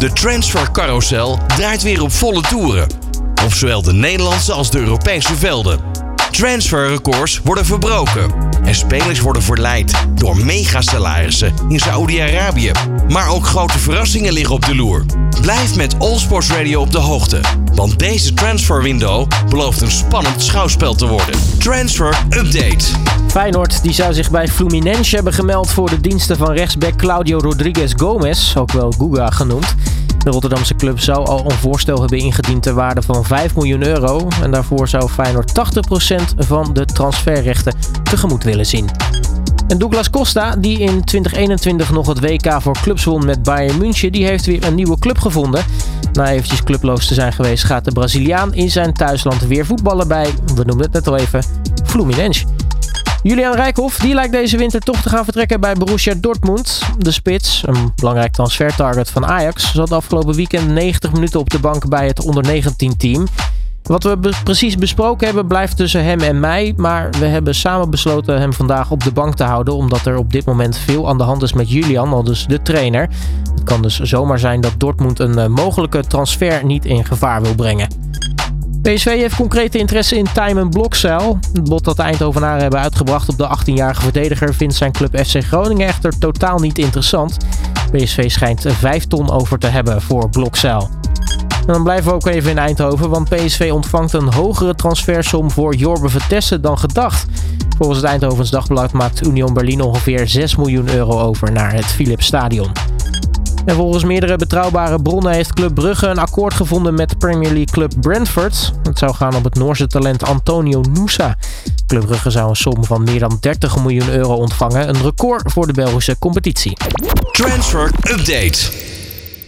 De transfercarousel draait weer op volle toeren. Op zowel de Nederlandse als de Europese velden. Transferrecords worden verbroken. En spelers worden verleid door megasalarissen in Saoedi-Arabië. Maar ook grote verrassingen liggen op de loer. Blijf met All Sports Radio op de hoogte. Want deze transferwindow belooft een spannend schouwspel te worden. Transfer Update. Feyenoord die zou zich bij Fluminense hebben gemeld voor de diensten van rechtsback Claudio Rodriguez Gomez, ook wel Guga genoemd. De Rotterdamse club zou al een voorstel hebben ingediend ter waarde van 5 miljoen euro. En daarvoor zou Feyenoord 80% van de transferrechten tegemoet willen zien. En Douglas Costa, die in 2021 nog het WK voor clubs won met Bayern München, die heeft weer een nieuwe club gevonden. Na eventjes clubloos te zijn geweest, gaat de Braziliaan in zijn thuisland weer voetballen bij, we noemden het net al even, Fluminense. Julian Rijkhoff die lijkt deze winter toch te gaan vertrekken bij Borussia Dortmund. De spits, een belangrijk transfertarget van Ajax, zat afgelopen weekend 90 minuten op de bank bij het onder 19 team. Wat we precies besproken hebben blijft tussen hem en mij, maar we hebben samen besloten hem vandaag op de bank te houden omdat er op dit moment veel aan de hand is met Julian, al dus de trainer. Het kan dus zomaar zijn dat Dortmund een eh, mogelijke transfer niet in gevaar wil brengen. PSV heeft concrete interesse in Tijmen Blokzeil. Het bod dat de Eindhovenaren hebben uitgebracht op de 18-jarige verdediger vindt zijn club FC Groningen echter totaal niet interessant. PSV schijnt 5 ton over te hebben voor Blokzeil. Dan blijven we ook even in Eindhoven, want PSV ontvangt een hogere transfersom voor Jorbe Vertessen dan gedacht. Volgens het Eindhovens Dagblad maakt Union Berlin ongeveer 6 miljoen euro over naar het Philips Stadion. En volgens meerdere betrouwbare bronnen heeft Club Brugge een akkoord gevonden met Premier League club Brentford. Het zou gaan om het Noorse talent Antonio Nusa. Club Brugge zou een som van meer dan 30 miljoen euro ontvangen, een record voor de Belgische competitie. Transfer Update.